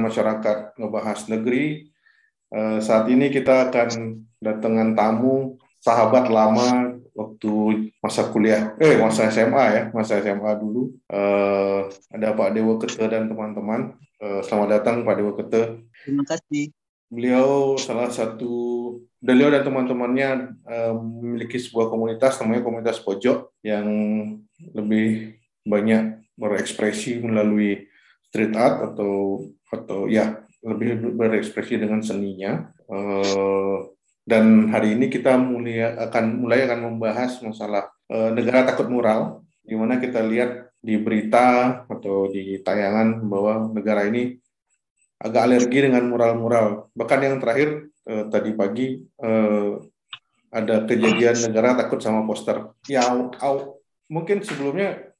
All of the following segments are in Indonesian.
masyarakat ngebahas negeri. Uh, saat ini kita akan datangan tamu sahabat lama waktu masa kuliah, eh masa SMA ya, masa SMA dulu. Uh, ada Pak Dewa Kete dan teman-teman. Uh, selamat datang Pak Dewa Kete. Terima kasih. Beliau salah satu, beliau dan teman-temannya memiliki sebuah komunitas namanya komunitas pojok yang lebih banyak berekspresi melalui street art atau atau ya lebih berekspresi dengan seninya. Uh, dan hari ini kita mulai akan mulai akan membahas masalah uh, negara takut mural, di mana kita lihat di berita atau di tayangan bahwa negara ini agak alergi dengan mural-mural. Bahkan yang terakhir uh, tadi pagi ada kejadian negara takut sama poster. Ya, mungkin sebelumnya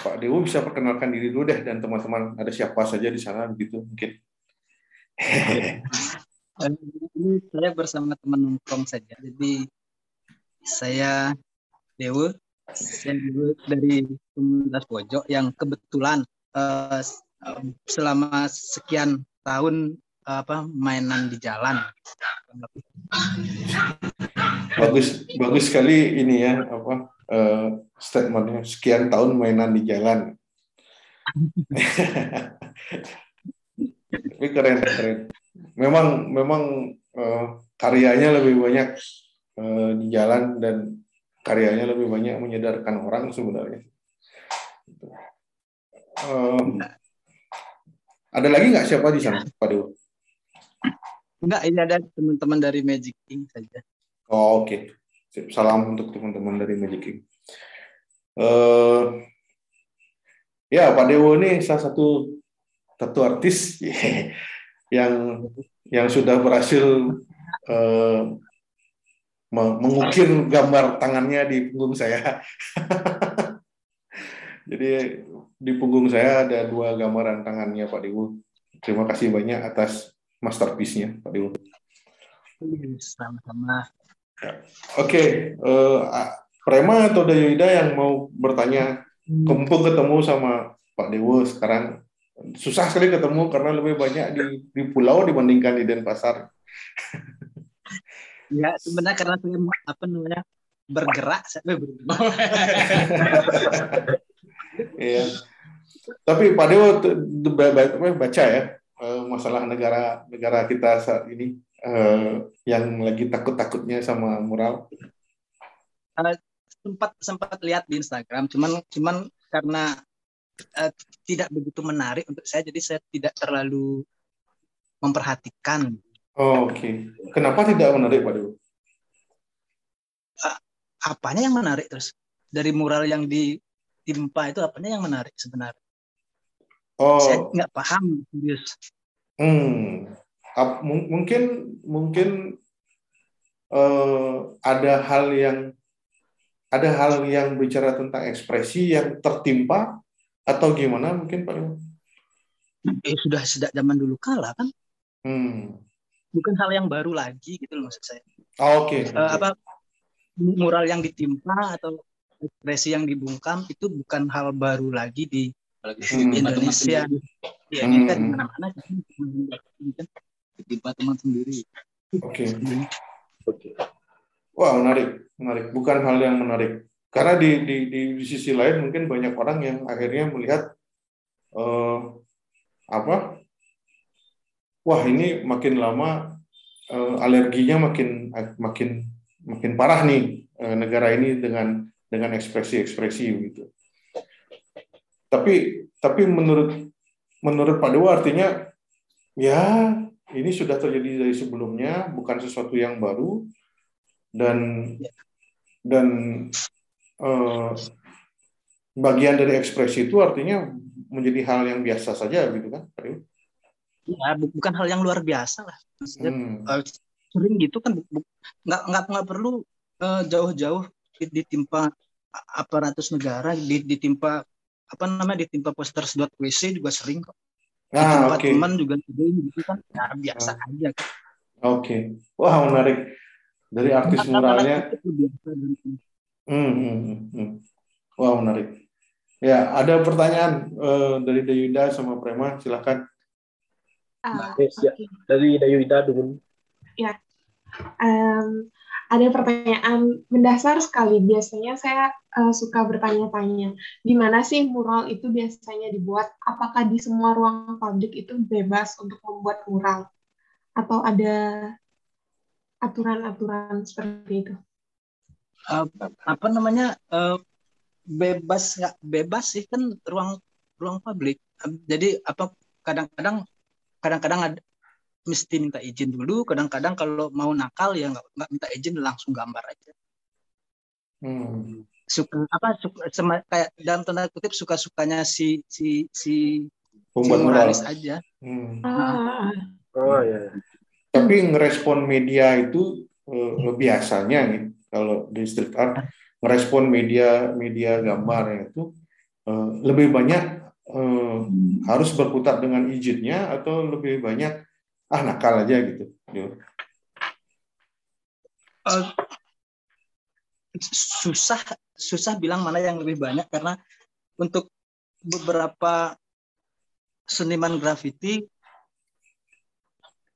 Pak Dewo bisa perkenalkan diri dulu deh dan teman-teman ada siapa saja di sana gitu mungkin. ini saya bersama teman nongkrong saja. Jadi saya Dewa, saya Dewa dari komunitas pojok yang kebetulan uh, selama sekian tahun apa mainan di jalan. Bagus bagus sekali ini ya apa uh, statementnya sekian tahun mainan di jalan. Tapi keren keren memang memang uh, karyanya lebih banyak uh, di jalan dan karyanya lebih banyak menyadarkan orang sebenarnya. Uh, ada lagi nggak siapa di sana, Pak Dewa? Enggak, ini ada teman-teman dari Magic King saja. Oh, oke. Okay. Salam untuk teman-teman dari Magic King. Uh, ya, Pak Dewo ini salah satu tattoo artis yang yang sudah berhasil uh, mengukir gambar tangannya di punggung saya. Jadi di punggung saya ada dua gambaran tangannya Pak Dewu. Terima kasih banyak atas masterpiece-nya Pak Dewu. Sama-sama. Ya. Oke, okay. uh, eh, Prema atau Dayuida yang mau bertanya, hmm. kumpul ketemu sama Pak Dewo sekarang susah sekali ketemu karena lebih banyak di, di pulau dibandingkan di Denpasar. ya sebenarnya karena saya apa namanya bergerak saya bergerak. Iya. Tapi Pak Dewo baca ya eh, masalah negara negara kita saat ini uh, yang lagi takut-takutnya sama mural. Uh, sempat sempat lihat di Instagram, cuman cuman karena uh, tidak begitu menarik untuk saya jadi saya tidak terlalu memperhatikan. Oh, Oke, okay. kenapa tidak menarik Pak Dewo? Uh, apanya yang menarik terus dari mural yang ditimpa itu apanya yang menarik sebenarnya? Oh. Saya nggak paham serius. Hmm, mungkin mungkin uh, ada hal yang ada hal yang bicara tentang ekspresi yang tertimpa atau gimana mungkin Pak Iwan? Eh, sudah sejak zaman dulu kala kan? Hmm. Bukan hal yang baru lagi gitu loh maksud saya. Oh, Oke. Okay. Uh, eh, apa mural yang ditimpa atau ekspresi yang dibungkam itu bukan hal baru lagi di hmm. Indonesia. Ya, ini kan hmm. mana-mana kan ditimpa teman sendiri. Oke. Okay. Oke. Okay. Wah, menarik, menarik. Bukan hal yang menarik karena di, di, di, di sisi lain mungkin banyak orang yang akhirnya melihat uh, apa wah ini makin lama uh, alerginya makin makin makin parah nih uh, negara ini dengan dengan ekspresi-ekspresi gitu tapi tapi menurut menurut Pak Dewa artinya ya ini sudah terjadi dari sebelumnya bukan sesuatu yang baru dan dan eh, bagian dari ekspresi itu artinya menjadi hal yang biasa saja gitu kan Ya, bukan hal yang luar biasa lah. hmm. uh, sering gitu kan nggak nggak nggak perlu uh, jauh-jauh ditimpa aparatus negara, ditimpa apa namanya ditimpa poster sedot WC juga sering kok. Nah, okay. teman juga sering gitu kan. Ya, biasa ah. aja kan. Oke. Okay. Wah, menarik. Dari artis muralnya Hmm, hmm, hmm, hmm. Wow, menarik. Ya, ada pertanyaan uh, dari Dayuda sama Prema, silakan. Uh, okay. Dari Dayuda dulu. Ya, um, ada pertanyaan mendasar sekali. Biasanya saya uh, suka bertanya-tanya, di mana sih mural itu biasanya dibuat? Apakah di semua ruang publik itu bebas untuk membuat mural? Atau ada aturan-aturan seperti itu? Uh, apa namanya? Uh, bebas nggak bebas sih kan ruang ruang publik jadi apa kadang-kadang kadang-kadang ada mesti minta izin dulu kadang-kadang kalau mau nakal ya nggak nggak minta izin langsung gambar aja hmm. suka apa suka sema, kayak dalam tanda kutip suka sukanya si si si pembuat moralis aja hmm. ah. oh ya tapi ngerespon media itu uh, biasanya nih kalau di street art merespon media media gambar itu uh, lebih banyak uh, harus berputar dengan izinnya atau lebih banyak ah nakal aja gitu. Uh, susah susah bilang mana yang lebih banyak karena untuk beberapa seniman grafiti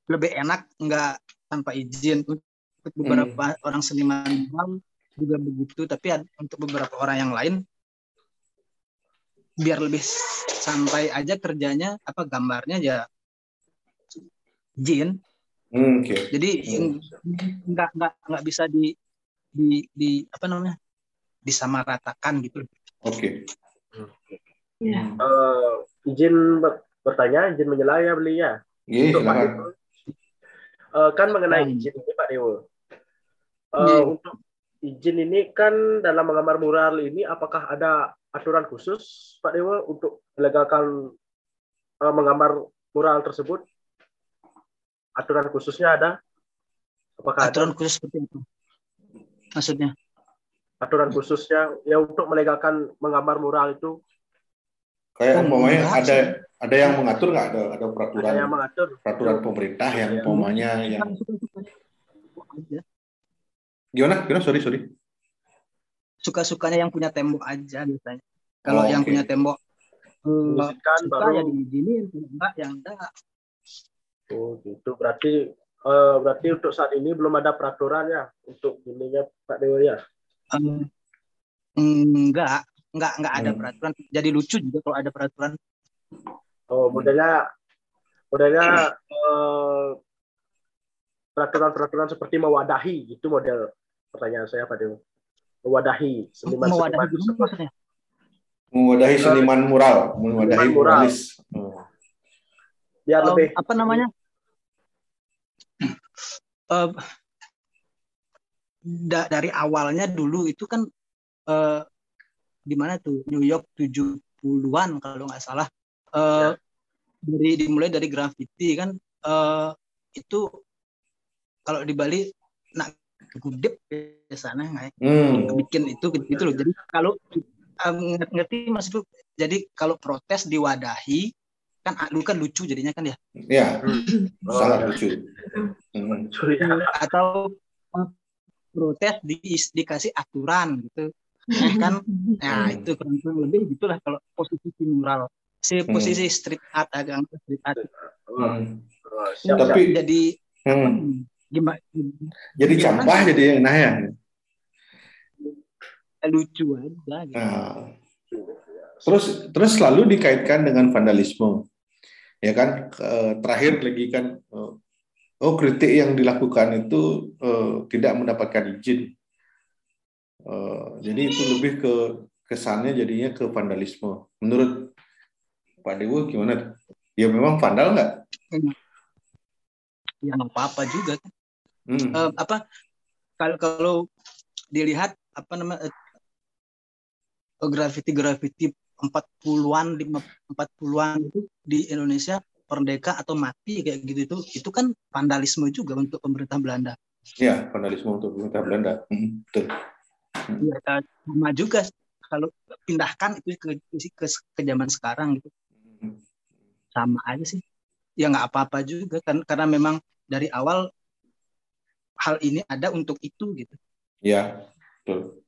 lebih enak nggak tanpa izin untuk beberapa hmm. orang seniman juga begitu tapi untuk beberapa orang yang lain biar lebih santai aja kerjanya apa gambarnya ya jin hmm, okay. jadi hmm. nggak nggak nggak bisa di di di apa namanya disamaratakan gitu oke okay. yeah. Ya. uh, izin bertanya izin menyela ya beli ya yeah, uh, kan mengenai izin ini Pak Dewo uh, yeah. untuk izin ini kan dalam menggambar mural ini apakah ada aturan khusus Pak Dewa untuk melegalkan uh, menggambar mural tersebut? Aturan khususnya ada? Apakah aturan ada? khusus seperti itu? Maksudnya? Aturan khususnya ya untuk melegalkan menggambar mural itu? Kayak umpamanya ada ada yang mengatur nggak ada ada peraturan ada yang mengatur peraturan pemerintah yang ya. umpamanya yang Gimana? Gimana? Sorry, sorry. Suka-sukanya yang punya tembok aja biasanya. Kalau oh, yang okay. punya tembok uh, suka baru... ya diizinin, enggak yang enggak. Oh, gitu. Berarti uh, berarti untuk saat ini belum ada peraturan ya untuk ininya Pak Dewa ya? Um, enggak, enggak enggak ada hmm. peraturan. Jadi lucu juga kalau ada peraturan. Oh, modelnya modelnya uh, peraturan-peraturan seperti mewadahi itu model pertanyaan saya pada mewadahi seniman mewadahi seniman maksudnya mewadahi seniman mural mewadahi mural. muralis hmm. biar um, lebih apa namanya uh, da dari awalnya dulu itu kan uh, di mana tuh? New York 70-an kalau nggak salah. Uh, ya. dari dimulai dari graffiti kan uh, itu kalau di Bali nak gudep ke sana nggak hmm. bikin itu gitu loh. Jadi kalau um, ngerti maksudku? Jadi kalau protes diwadahi kan lu kan lucu jadinya kan ya? Ya oh, sangat lucu. Hmm. atau protes di, dikasih aturan gitu. Ya kan? Nah itu kurang lebih gitulah kalau posisi moral si hmm. posisi street art agak street art. Hmm. tapi jadi hmm. gimana jadi campah jadi yang nah ya? Lucu aja gitu. nah, terus terus selalu dikaitkan dengan vandalisme ya kan? Terakhir lagi kan eh, oh kritik yang dilakukan itu uh, tidak mendapatkan izin. Jadi itu lebih ke kesannya jadinya ke vandalisme. Menurut Pak Dewo gimana? Ya memang vandal nggak? Ya nggak apa-apa juga. Kan hmm. uh, apa kalau kalau dilihat apa namanya uh, grafiti grafiti 40-an 40-an itu di Indonesia Merdeka atau mati kayak gitu itu itu kan vandalisme juga untuk pemerintah Belanda. Iya, vandalisme untuk pemerintah Belanda. Hmm, betul. Ya, sama juga kalau pindahkan itu ke ke, ke zaman sekarang gitu. Hmm. Sama aja sih. Ya nggak apa-apa juga kan karena memang dari awal hal ini ada untuk itu gitu. Ya, betul.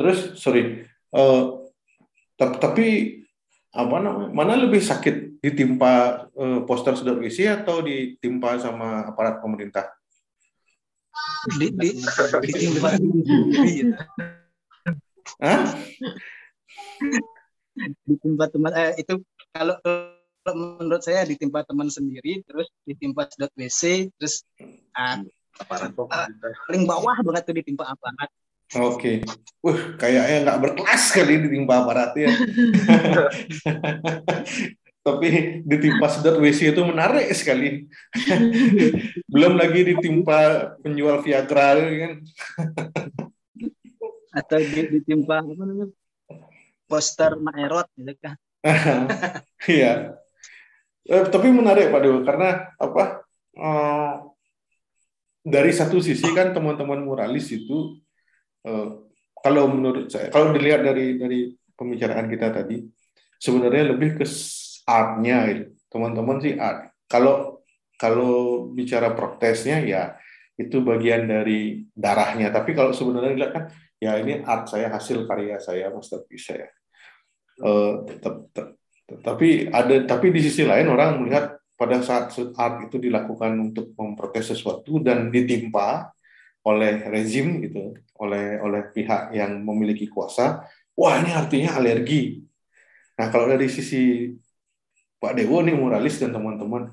Terus sorry, uh, tapi apa namanya mana lebih sakit ditimpa uh, poster sedot WC atau ditimpa sama aparat pemerintah? Di, di, ditimpa Hah? ditimpa teman eh, itu kalau menurut saya ditimpa teman sendiri terus ditimpa sedot WC terus uh, aparat uh, paling bawah banget tuh ditimpa aparat Oke, okay. wah kayaknya nggak berkelas kali ditimpa aparat ya. Tapi ditimpa sedot WC itu menarik sekali. Belum lagi ditimpa penjual Viagra kan. Atau ditimpa apa namanya? Poster Maerot gitu kan. Iya. eh, tapi menarik Pak Dewa karena apa? Uh, dari satu sisi kan teman-teman muralis itu Eh, kalau menurut saya, kalau dilihat dari dari pembicaraan kita tadi, sebenarnya lebih ke artnya, gitu. teman-teman sih art. Kalau kalau bicara protesnya ya itu bagian dari darahnya. Tapi kalau sebenarnya dilihat kan, ya ini art saya, hasil karya saya, masterpiece saya. Uh, tapi ada tapi di sisi lain orang melihat pada saat art itu dilakukan untuk memprotes sesuatu dan ditimpa oleh rezim gitu, oleh oleh pihak yang memiliki kuasa, wah ini artinya alergi. Nah kalau dari sisi Pak Dewo nih moralis dan teman-teman,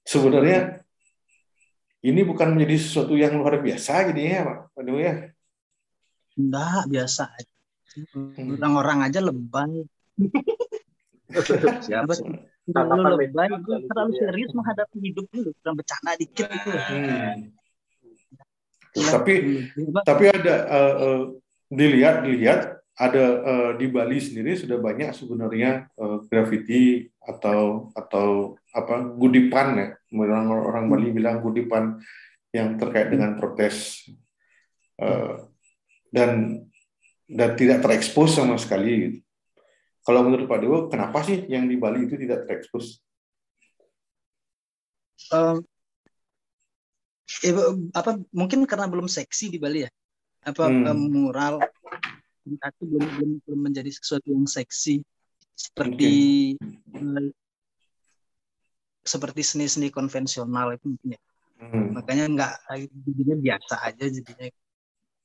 sebenarnya ini bukan menjadi sesuatu yang luar biasa gitu ya Pak Dewo ya? Enggak, biasa. Hmm. Orang-orang aja lebay. Siapa? Terlalu lebay, terlalu serius menghadapi hidup lu, kurang bercanda dikit itu. Hmm tapi tapi ada uh, uh, dilihat dilihat ada uh, di Bali sendiri sudah banyak sebenarnya uh, graffiti atau atau apa gudipan ya orang orang Bali hmm. bilang gudipan yang terkait dengan protes uh, dan dan tidak terekspos sama sekali gitu. Kalau menurut Pak Dewo, kenapa sih yang di Bali itu tidak terekspos? Um, eh, apa mungkin karena belum seksi di Bali ya? Apa hmm. mural? Itu belum, belum belum menjadi sesuatu yang seksi. Seperti okay. seperti seni-seni konvensional itu mungkin ya. Hmm. makanya nggak jadinya biasa aja jadinya.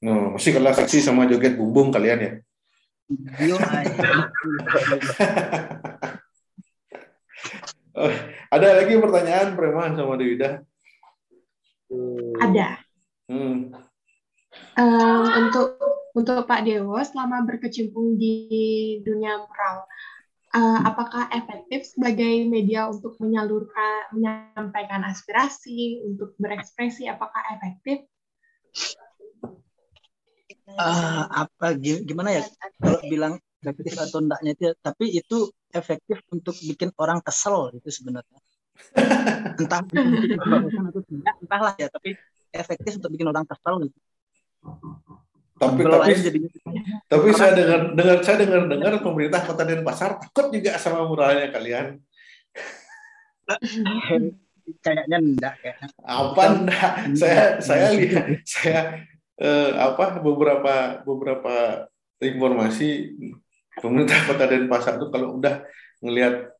No masih kalau seksi sama joget bumbung kalian ya? Yo, ada lagi pertanyaan Prema sama Dewida Hmm. Ada. Hmm. Um, untuk untuk Pak Dewo selama berkecimpung di dunia mural, uh, apakah efektif sebagai media untuk menyalurkan menyampaikan aspirasi, untuk berekspresi, apakah efektif? Uh, apa gimana ya kalau bilang efektif atau enggaknya itu tapi itu efektif untuk bikin orang kesel itu sebenarnya entah atau tidak entahlah ya tapi efektif untuk bikin orang kesal gitu. Tapi tapi, jadi... tapi saya dengar dengar saya dengar dengar pemerintah kota Denpasar takut juga sama muralnya kalian. Kayaknya enggak kayaknya. Apa enggak? Saya saya lihat saya eh, apa beberapa beberapa informasi pemerintah kota Denpasar itu kalau udah ngelihat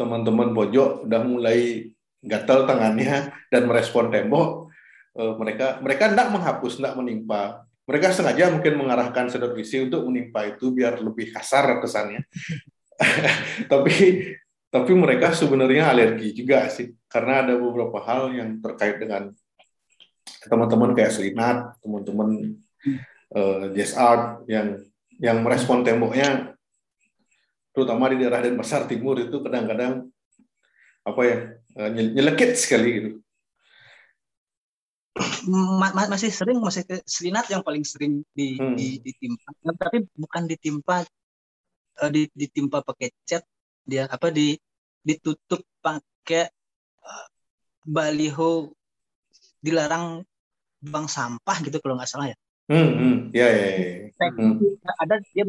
teman-teman pojok udah mulai gatal tangannya dan merespon tembok, uh, mereka mereka tidak menghapus, tidak menimpa. Mereka sengaja mungkin mengarahkan sedot visi untuk menimpa itu biar lebih kasar kesannya. tapi tapi mereka sebenarnya alergi juga sih karena ada beberapa hal yang terkait dengan teman-teman kayak Selinat, teman-teman uh, jazz art yang yang merespon temboknya terutama di daerah Denpasar Timur itu kadang-kadang apa ya eh, nyelekit sekali gitu. masih sering masih selinat yang paling sering di, hmm. di ditimpa tapi bukan ditimpa uh, ditimpa pakai cat dia apa di ditutup pakai uh, baliho dilarang buang sampah gitu kalau nggak salah ya. Hmm, hmm. Ya, ya, ya. Hmm. Ada dia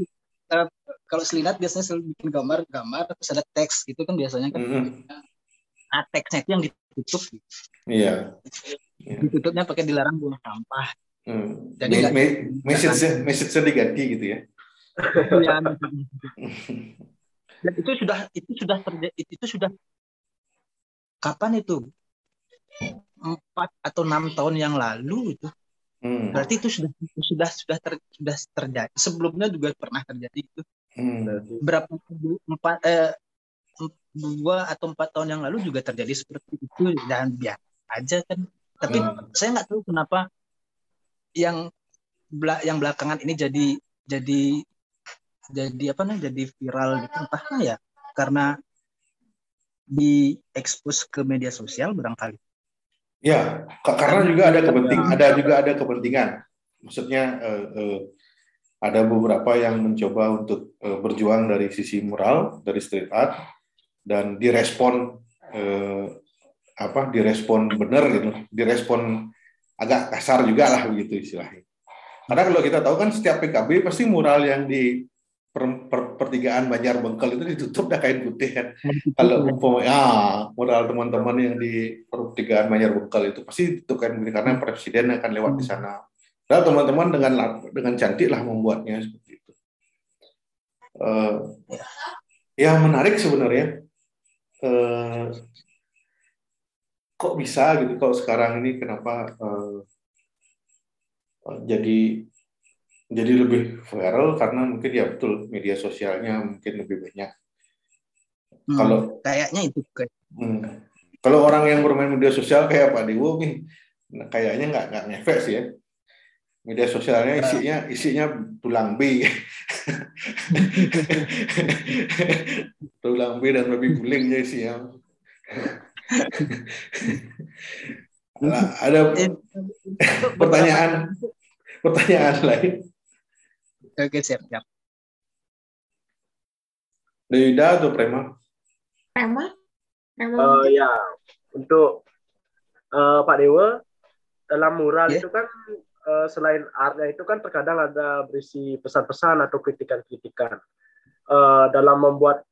kalau selinat biasanya selalu bikin gambar gambar terus ada teks gitu kan biasanya kan mm -hmm. nah teksnya itu yang ditutup gitu. iya yeah. ditutupnya pakai dilarang buang sampah hmm. jadi me me message message diganti gitu ya ya, dan itu sudah itu sudah terjadi itu sudah kapan itu empat atau enam tahun yang lalu itu hmm. berarti itu sudah sudah sudah ter, sudah terjadi sebelumnya juga pernah terjadi itu hmm. berapa empat eh, dua atau empat tahun yang lalu juga terjadi seperti itu dan biasa aja kan tapi hmm. saya nggak tahu kenapa yang yang belakangan ini jadi jadi jadi apa nih jadi viral gitu entahlah ya karena diekspos ke media sosial barangkali. Ya, karena juga ada kepenting, ada juga ada kepentingan. Maksudnya eh, eh, ada beberapa yang mencoba untuk eh, berjuang dari sisi moral, dari street art, dan direspon eh, apa? Direspon benar gitu, direspon agak kasar juga lah begitu istilahnya. Karena kalau kita tahu kan setiap PKB pasti mural yang di per, per, pertigaan Banjar Bengkel itu ditutup dah kain putih kan. Kalau umpama ya modal teman-teman yang di pertigaan Banjar Bengkel itu pasti ditutup kain putih karena presiden akan lewat di sana. Dan teman-teman dengan dengan cantik lah membuatnya seperti itu. Uh, yang menarik sebenarnya uh, kok bisa gitu kalau sekarang ini kenapa uh, jadi jadi lebih viral karena mungkin ya betul media sosialnya mungkin lebih banyak. Hmm, kalau kayaknya itu kan. Hmm, kalau orang yang bermain media sosial kayak Pak Dewo nih, nah, kayaknya nggak nggak ngefek sih ya. Media sosialnya isinya isinya tulang B. tulang B dan lebih gulingnya isinya. nah, ada pertanyaan pertanyaan lain Oke, siap, siap. Lida atau Prema? Prema? Prema. Uh, ya, untuk uh, Pak Dewa, dalam mural yeah. itu kan uh, selain artnya itu kan terkadang ada berisi pesan-pesan atau kritikan-kritikan. Uh, dalam membuat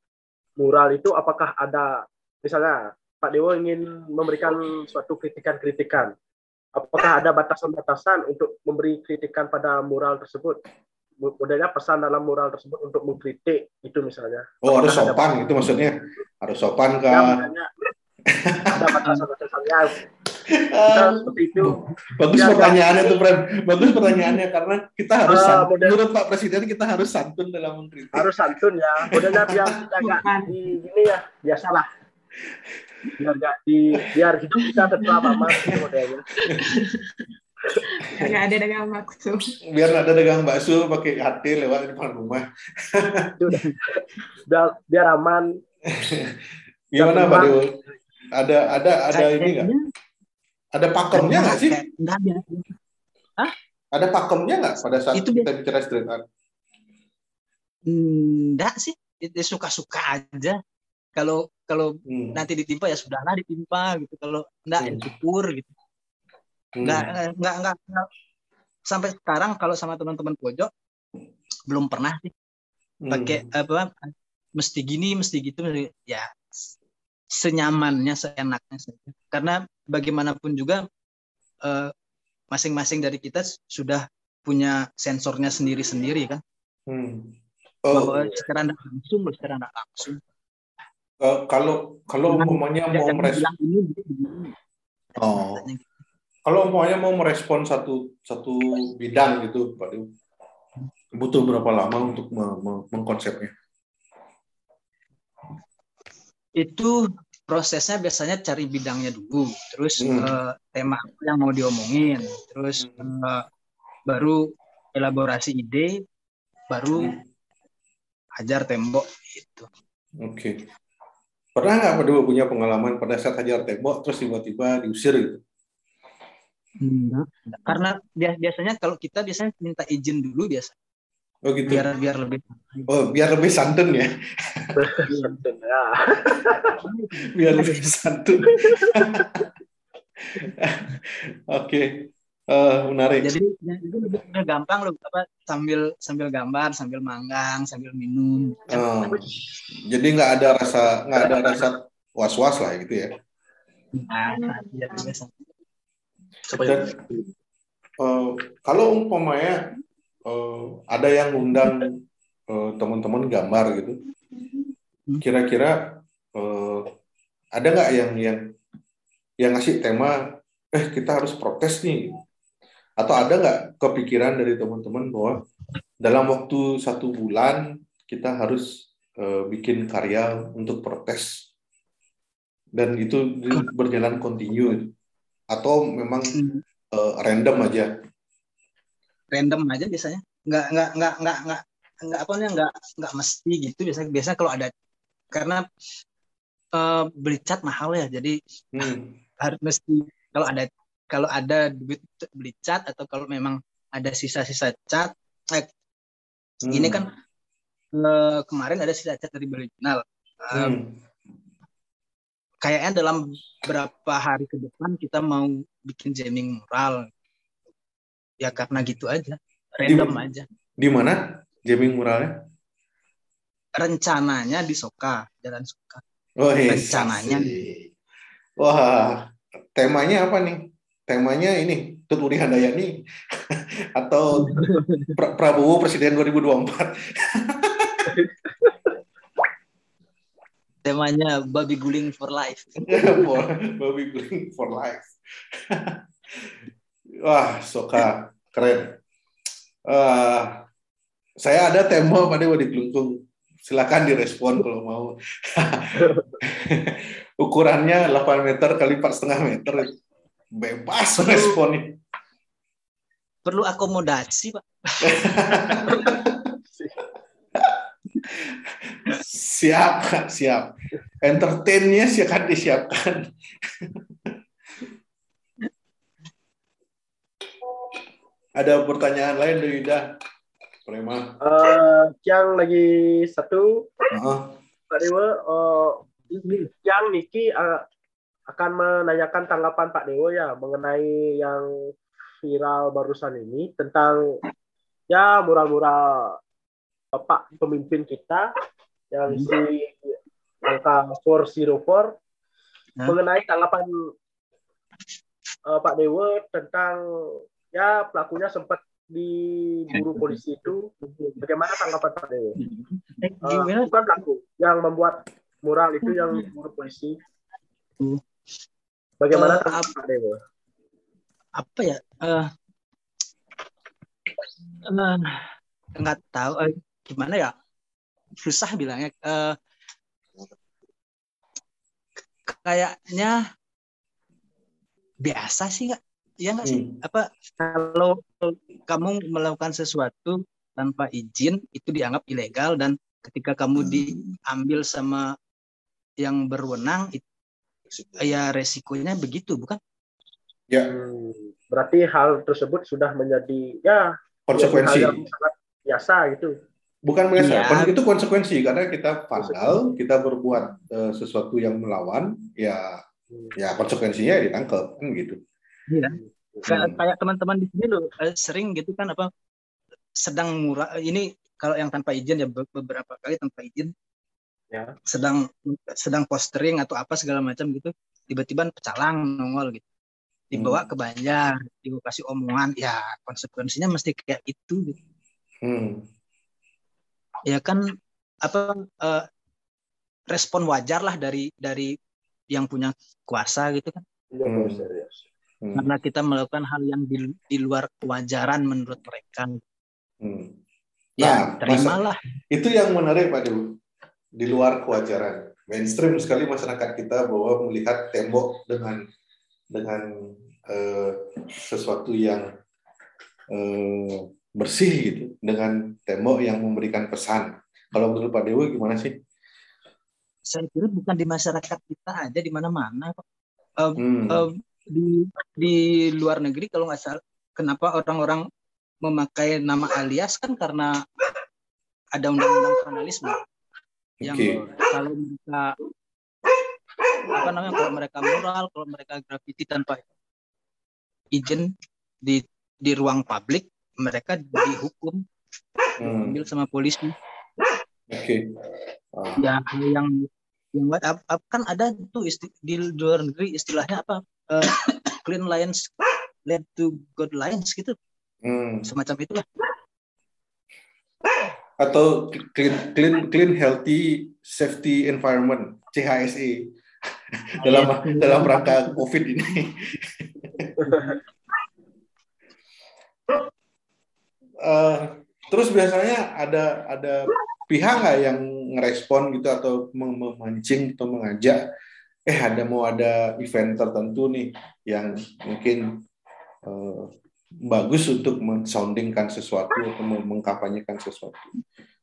mural itu apakah ada misalnya Pak Dewa ingin memberikan suatu kritikan-kritikan apakah ada batasan-batasan untuk memberi kritikan pada mural tersebut modelnya pesan dalam mural tersebut untuk mengkritik itu misalnya. Oh harus sopan itu maksudnya harus sopan kan? Ya, ada batasan-batasannya. Seperti itu. Bagus ya, pertanyaannya ya. tuh, Fred. Bagus pertanyaannya karena kita harus uh, santun. Model, menurut Pak Presiden kita harus santun dalam mengkritik. Harus santun ya. Modelnya biar kita nggak di ini ya biasalah. Biar nggak di biar hidup kita tetap aman modelnya. Nggak ada dagang bakso. Biar ada dagang bakso pakai hati lewat di depan rumah. biar, biar aman. Gimana Pak Dewo? Ada ada ada ini nggak? Ada pakemnya nggak sih? Nggak ada. Hah? Ada pakemnya nggak pada saat itu kita bicara street art? Enggak sih, itu suka-suka aja. Kalau kalau hmm. nanti ditimpa ya sudahlah ditimpa gitu. Kalau enggak hmm. ya syukur gitu. Nggak, hmm. nggak, nggak, nggak, sampai sekarang kalau sama teman-teman pojok belum pernah sih pakai hmm. apa mesti gini mesti gitu ya senyamannya seenaknya saja. Karena bagaimanapun juga eh, masing-masing dari kita sudah punya sensornya sendiri-sendiri kan? Hmm. oh, bahwa secara tidak langsung secara tidak langsung. Uh, kalau kalau umpamanya mau merespon oh. Kalau umpamanya mau merespon satu satu bidang gitu Pak butuh berapa lama untuk mengkonsepnya? Itu prosesnya biasanya cari bidangnya dulu, terus hmm. uh, tema apa yang mau diomongin, terus hmm. uh, baru elaborasi ide, baru hmm. hajar tembok gitu. Oke. Okay. Pernah nggak Dewa punya pengalaman pada saat hajar tembok terus tiba-tiba diusir gitu? Enggak. Karena biasanya kalau kita biasanya minta izin dulu biasa. Oh gitu. Biar biar lebih. Oh biar lebih santun ya. santun ya. biar lebih santun. Oke. Okay. Uh, menarik. Jadi, jadi lebih gampang loh apa sambil sambil gambar, sambil manggang, sambil minum. Oh. Jadi nggak ada rasa nggak ada rasa was-was lah gitu ya. Nah, ya biasa. Dan, uh, kalau umpamanya uh, ada yang undang uh, teman-teman gambar gitu. Hmm. Kira-kira uh, ada nggak yang yang yang ngasih tema, eh kita harus protes nih, atau ada nggak kepikiran dari teman-teman bahwa dalam waktu satu bulan kita harus uh, bikin karya untuk protes? Dan itu berjalan kontinu atau memang uh, random aja? Random aja biasanya. Nggak nggak nggak nggak nggak nggak apa namanya nggak nggak mesti gitu. Biasa biasa kalau ada karena uh, beli cat mahal ya. Jadi hmm. harus mesti kalau ada kalau ada duit beli cat atau kalau memang ada sisa-sisa cat eh, hmm. ini kan uh, kemarin ada sisa cat dari original uh, hmm. kayaknya dalam berapa hari ke depan kita mau bikin jamming mural. Ya karena gitu aja random di, aja. di mana jamming muralnya rencananya di Soka Jalan Soka oh, yes. rencananya wah temanya apa nih temanya ini Tuturi Handayani atau pra Prabowo Presiden 2024 temanya babi guling for life. babi guling for life. Wah, Soka keren. Uh, saya ada tema pada di Kelungkung. Silakan direspon kalau mau. Ukurannya 8 meter kali 4,5 meter. Bebas responnya. Perlu akomodasi, Pak. siap, siap. Entertainnya sih akan disiapkan. Ada pertanyaan lain dari Ida? Prima. Uh, yang lagi satu, uh-huh. Pak Dewa, uh, yang Niki uh, akan menanyakan tanggapan Pak Dewa ya mengenai yang viral barusan ini tentang ya mural-mural Bapak pemimpin kita yang hmm. si angka 404 hmm. mengenai tanggapan uh, Pak Dewa tentang ya pelakunya sempat diburu polisi itu bagaimana tanggapan Pak Dewa? Uh, bukan pelaku yang membuat mural itu yang diburu polisi. Bagaimana uh, tanggapan Pak Dewa? Apa ya? Uh, uh, nggak tahu. Uh, gimana ya susah bilangnya uh, kayaknya biasa sih nggak ya nggak sih hmm. apa kalau kamu melakukan sesuatu tanpa izin itu dianggap ilegal dan ketika kamu hmm. diambil sama yang berwenang itu, ya resikonya begitu bukan ya hmm, berarti hal tersebut sudah menjadi ya konsekuensi yang sangat biasa gitu Bukan biasa, ya. itu konsekuensi karena kita vandal, kita berbuat uh, sesuatu yang melawan, ya ya konsekuensinya ya ditangkap kan gitu. Iya. Hmm. Kayak teman-teman di sini loh eh, sering gitu kan apa sedang murah ini kalau yang tanpa izin ya beberapa kali tanpa izin ya. sedang sedang postering atau apa segala macam gitu tiba-tiba pecalang nongol gitu dibawa hmm. ke Banjar dikasih omongan ya konsekuensinya mesti kayak itu gitu. Hmm ya kan apa uh, respon wajar lah dari dari yang punya kuasa gitu kan iya, hmm. Hmm. karena kita melakukan hal yang di, di luar kewajaran menurut mereka hmm. ya nah, terimalah itu yang menarik pak Dewu di luar kewajaran mainstream sekali masyarakat kita bahwa melihat tembok dengan dengan uh, sesuatu yang uh, bersih gitu dengan tembok yang memberikan pesan. Kalau menurut Pak Dewa gimana sih? Saya kira bukan di masyarakat kita aja di mana-mana Uh, hmm. uh, di di luar negeri kalau nggak salah, kenapa orang-orang memakai nama alias kan karena ada undang-undang jurnalisme okay. yang kalau mereka apa namanya kalau mereka mural, kalau mereka graffiti tanpa izin di di ruang publik mereka dihukum hmm. ambil sama polisi. Oke. Okay. Uh. Ya yang yang up, kan ada tuh isti, di luar negeri istilahnya apa uh, clean lines led to good lines gitu. Hmm. Semacam itulah. atau clean clean clean healthy safety environment CHSE dalam dalam rangka COVID ini. uh, terus biasanya ada ada pihak nggak yang ngerespon gitu atau memancing atau mengajak eh ada mau ada event tertentu nih yang mungkin uh, bagus untuk mensoundingkan sesuatu atau mengkampanyekan sesuatu.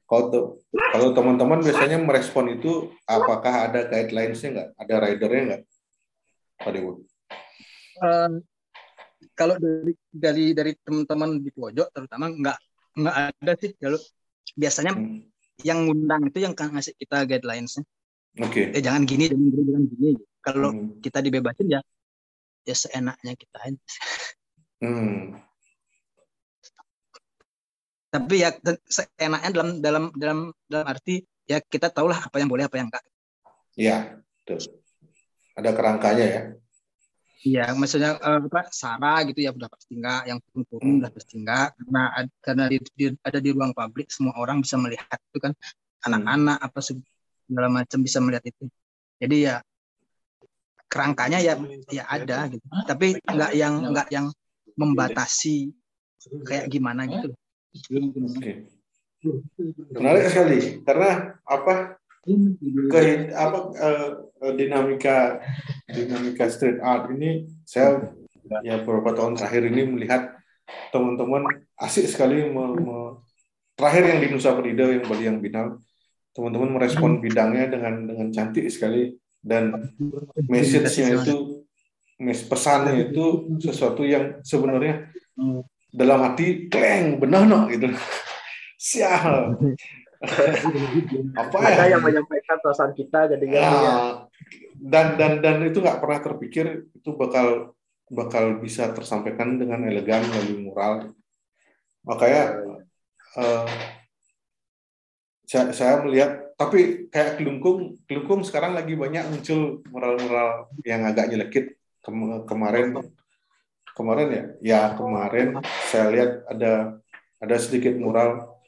Kalau kalau teman-teman biasanya merespon itu, apakah ada guidelines-nya nggak? Ada ridernya nggak, Pak Dewo? Uh, kalau dari dari dari teman-teman di pojok terutama nggak nggak ada sih. Kalau biasanya hmm. yang ngundang itu yang ngasih kita guidelines-nya. Oke. Okay. Eh jangan gini, jangan gini, jangan gini. Kalau hmm. kita dibebasin ya ya seenaknya kita aja. Hmm. Tapi ya seenaknya dalam dalam dalam dalam arti ya kita tahulah apa yang boleh apa yang enggak. Iya, betul. Ada kerangkanya ya. Iya, maksudnya uh, apa Sarah gitu ya udah pasti enggak, yang turun-turun hmm. udah pasti enggak karena karena di, di, ada di ruang publik semua orang bisa melihat itu kan anak-anak apa segala macam bisa melihat itu. Jadi ya kerangkanya ya ya ada gitu. Tapi enggak yang enggak yang membatasi kayak gimana gitu. Oke. Menarik sekali karena apa ke apa uh, dinamika dinamika street art ini saya ya beberapa tahun terakhir ini melihat teman-teman asik sekali me, me, terakhir yang di Nusa Penida yang Bali yang Binal teman-teman merespon bidangnya dengan dengan cantik sekali. Dan message-nya itu pesannya itu sesuatu yang sebenarnya dalam hati kleng benar no gitu. Sial. Apa ya? yang menyampaikan perasaan kita jadi ya, dan dan dan itu nggak pernah terpikir itu bakal bakal bisa tersampaikan dengan elegan melalui mural. Makanya uh, saya, saya melihat tapi kayak kelungkung kelungkung sekarang lagi banyak muncul mural-mural yang agak nyelekit. Kemarin kemarin ya? Ya kemarin saya lihat ada ada sedikit mural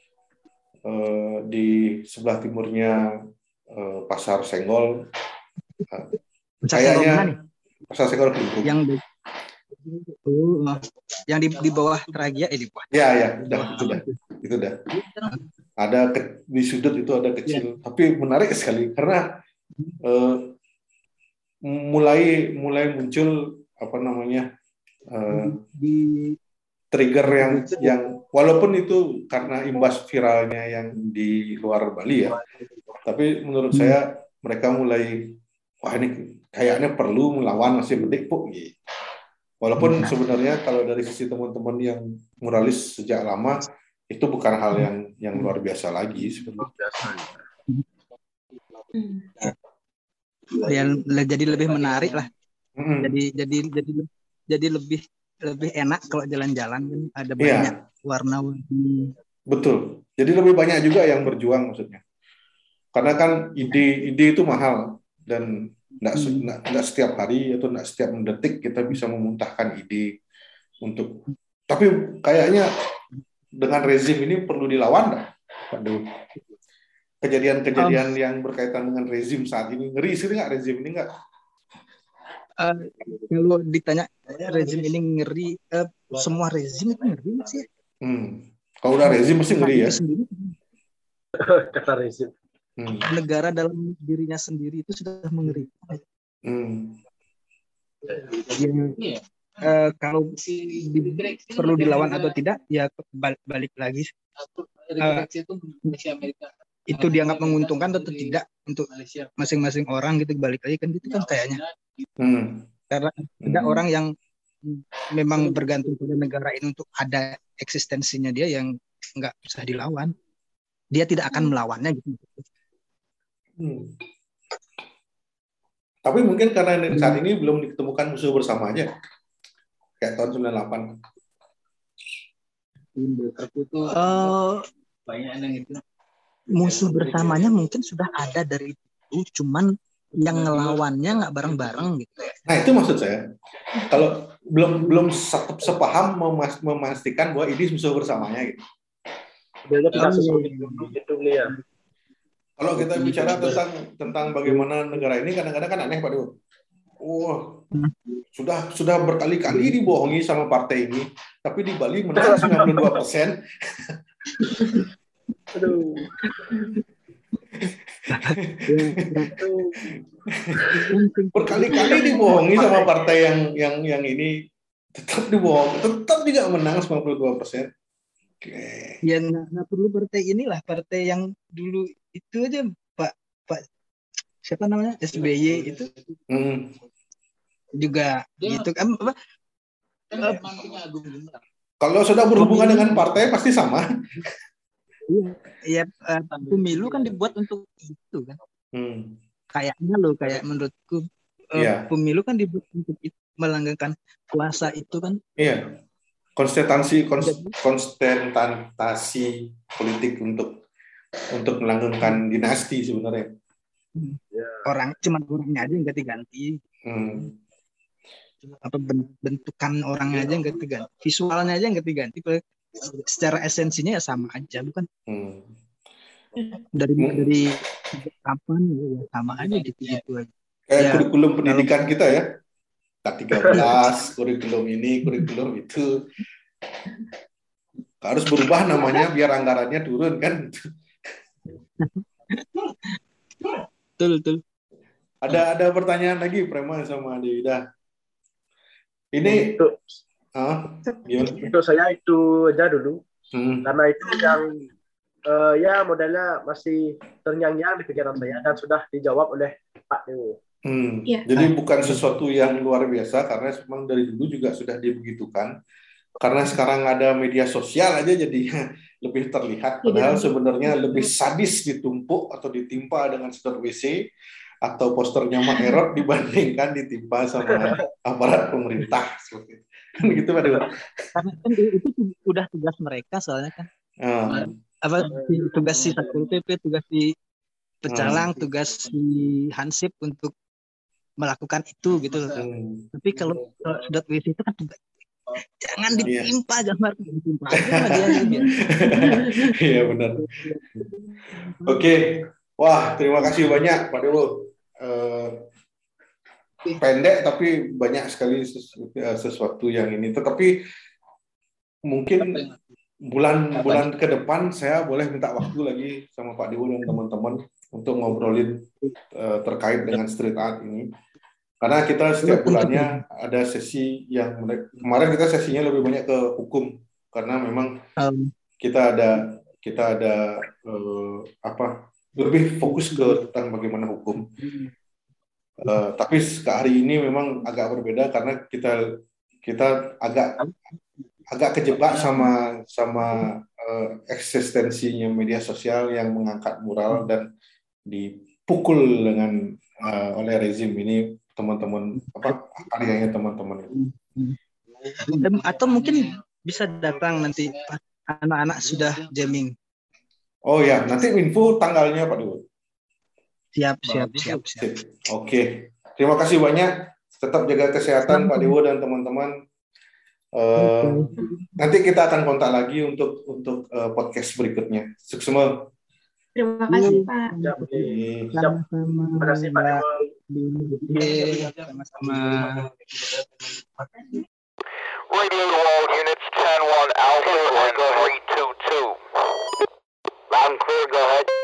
uh, di sebelah timurnya uh, pasar Senggol. Kayaknya pasar Senggol Kelungkung yang di, uh, yang di, di bawah Tragia eh di bawah. Ya ya udah itu dah itu dah ada ke, di sudut itu ada kecil ya. tapi menarik sekali karena uh, mulai mulai muncul apa namanya uh, di trigger yang yang walaupun itu karena imbas viralnya yang di luar Bali ya tapi menurut hmm. saya mereka mulai wah ini kayaknya perlu melawan masih penting pun gitu. walaupun hmm. sebenarnya kalau dari sisi teman-teman yang muralis sejak lama itu bukan hal yang yang luar biasa lagi sebenarnya yang jadi lebih menarik lah hmm. jadi jadi jadi jadi lebih lebih enak kalau jalan-jalan kan ada iya. banyak yeah. warna-warni betul jadi lebih banyak juga yang berjuang maksudnya karena kan ide ide itu mahal dan tidak hmm. setiap hari atau tidak setiap detik kita bisa memuntahkan ide untuk tapi kayaknya dengan rezim ini perlu dilawan dah. Kejadian-kejadian um, yang berkaitan dengan rezim saat ini ngeri sih nggak rezim ini nggak? Uh, kalau ditanya rezim ini ngeri uh, semua rezim itu ngeri sih? Hmm. kalau udah rezim mesti ngeri ya. Kata rezim. Hmm. negara dalam dirinya sendiri itu sudah mengerikan hmm. ya, uh, kalau di, perlu dilawan atau tidak ya balik, balik lagi. Uh, itu dianggap menguntungkan atau tidak untuk masing-masing orang gitu balik lagi kan gitu kan kayaknya. hmm. karena ada hmm. orang yang memang bergantung pada negara ini untuk ada eksistensinya dia yang nggak bisa dilawan. Dia tidak akan melawannya gitu. Hmm. tapi mungkin karena saat ini belum ditemukan musuh bersamanya kayak tahun 98 uh, banyak yang itu musuh bersamanya mungkin sudah ada dari itu cuman yang ngelawannya nggak bareng-bareng gitu. Nah itu maksud saya. Kalau belum belum sepaham memastikan bahwa ini musuh bersamanya gitu. Gitu ya. Kalau kita bicara tentang tentang bagaimana negara ini kadang-kadang kan aneh Pak Dewo. Wah, sudah sudah berkali-kali dibohongi sama partai ini, tapi di Bali menang 92 persen. Aduh. Berkali-kali dibohongi sama partai yang yang yang ini tetap dibohong, tetap juga menang 92 persen. Oke. Ya nggak perlu partai inilah partai yang dulu itu aja Pak Pak siapa namanya SBY itu hmm. Juga Dia gitu kan apa? Kalau sudah berhubungan dengan partai pasti sama. Iya, ya, uh, pemilu kan dibuat untuk itu kan. Hmm. Kayaknya loh, kayak menurutku uh, yeah. pemilu kan dibuat untuk itu, melanggengkan kuasa itu kan. Iya. Konsentrasi konsentrasi politik untuk untuk melanggengkan dinasti sebenarnya. Hmm. Orang cuma orangnya aja yang ganti-ganti. Hmm. Apa bentukan orangnya aja yang ganti-ganti, visualnya aja yang ganti-ganti secara esensinya ya sama aja bukan? Hmm. dari hmm. dari kapan ya, ya sama aja gitu gitu aja. Kayak ya, kurikulum pendidikan kita ya. K13 kurikulum ini kurikulum itu. Harus berubah namanya biar anggarannya turun kan? Betul betul. Ada ada pertanyaan lagi Prema sama Dida ini Ah, Untuk saya itu aja dulu. Hmm. Karena itu yang uh, ya modelnya masih terngiang-ngiang di pikiran saya dan sudah dijawab oleh Pak Dewo. Hmm. Ya. Jadi bukan sesuatu yang luar biasa karena memang dari dulu juga sudah dibegitukan. Karena sekarang ada media sosial aja jadi lebih terlihat. Padahal sebenarnya lebih sadis ditumpuk atau ditimpa dengan sedot WC atau posternya Mak Erot dibandingkan ditimpa sama aparat pemerintah seperti itu. gitu Pak Dewa. Karena kan itu udah tugas mereka soalnya kan. Oh. Apa tugas si Satpol PP, tugas si Pecalang, hmm. tugas si Hansip untuk melakukan itu gitu Hmm. Tapi kalau sudah WC itu kan tugas jangan iya. ditimpa yeah. gambar ditimpa aja Iya benar. Oke. Wah, terima kasih banyak Pak Dewo. Uh, pendek tapi banyak sekali eh, sesuatu yang ini. Tetapi mungkin bulan-bulan ke depan saya boleh minta waktu lagi sama Pak Dewo dan teman-teman untuk ngobrolin uh, terkait dengan street art ini. Karena kita setiap bulannya ada sesi yang kemarin kita sesinya lebih banyak ke hukum karena memang kita ada kita ada uh, apa lebih fokus ke tentang bagaimana hukum. Uh, tapi hari ini memang agak berbeda karena kita kita agak agak kejebak sama sama uh, eksistensinya media sosial yang mengangkat mural dan dipukul dengan uh, oleh rezim ini teman-teman apa karyanya teman-teman atau mungkin bisa datang nanti anak-anak sudah jamming oh ya nanti info tanggalnya Pak Dewa Siap, siap, siap, siap. Oke. Terima kasih banyak. Tetap jaga kesehatan Pak Dewo dan teman-teman. Uh, nanti kita akan kontak lagi untuk untuk uh, podcast berikutnya. Sukses semua. Terima kasih Pak. Sama-sama. Terima kasih Pak Dewo. Sama-sama. Radio Wall Units 10-1 Alpha go ahead.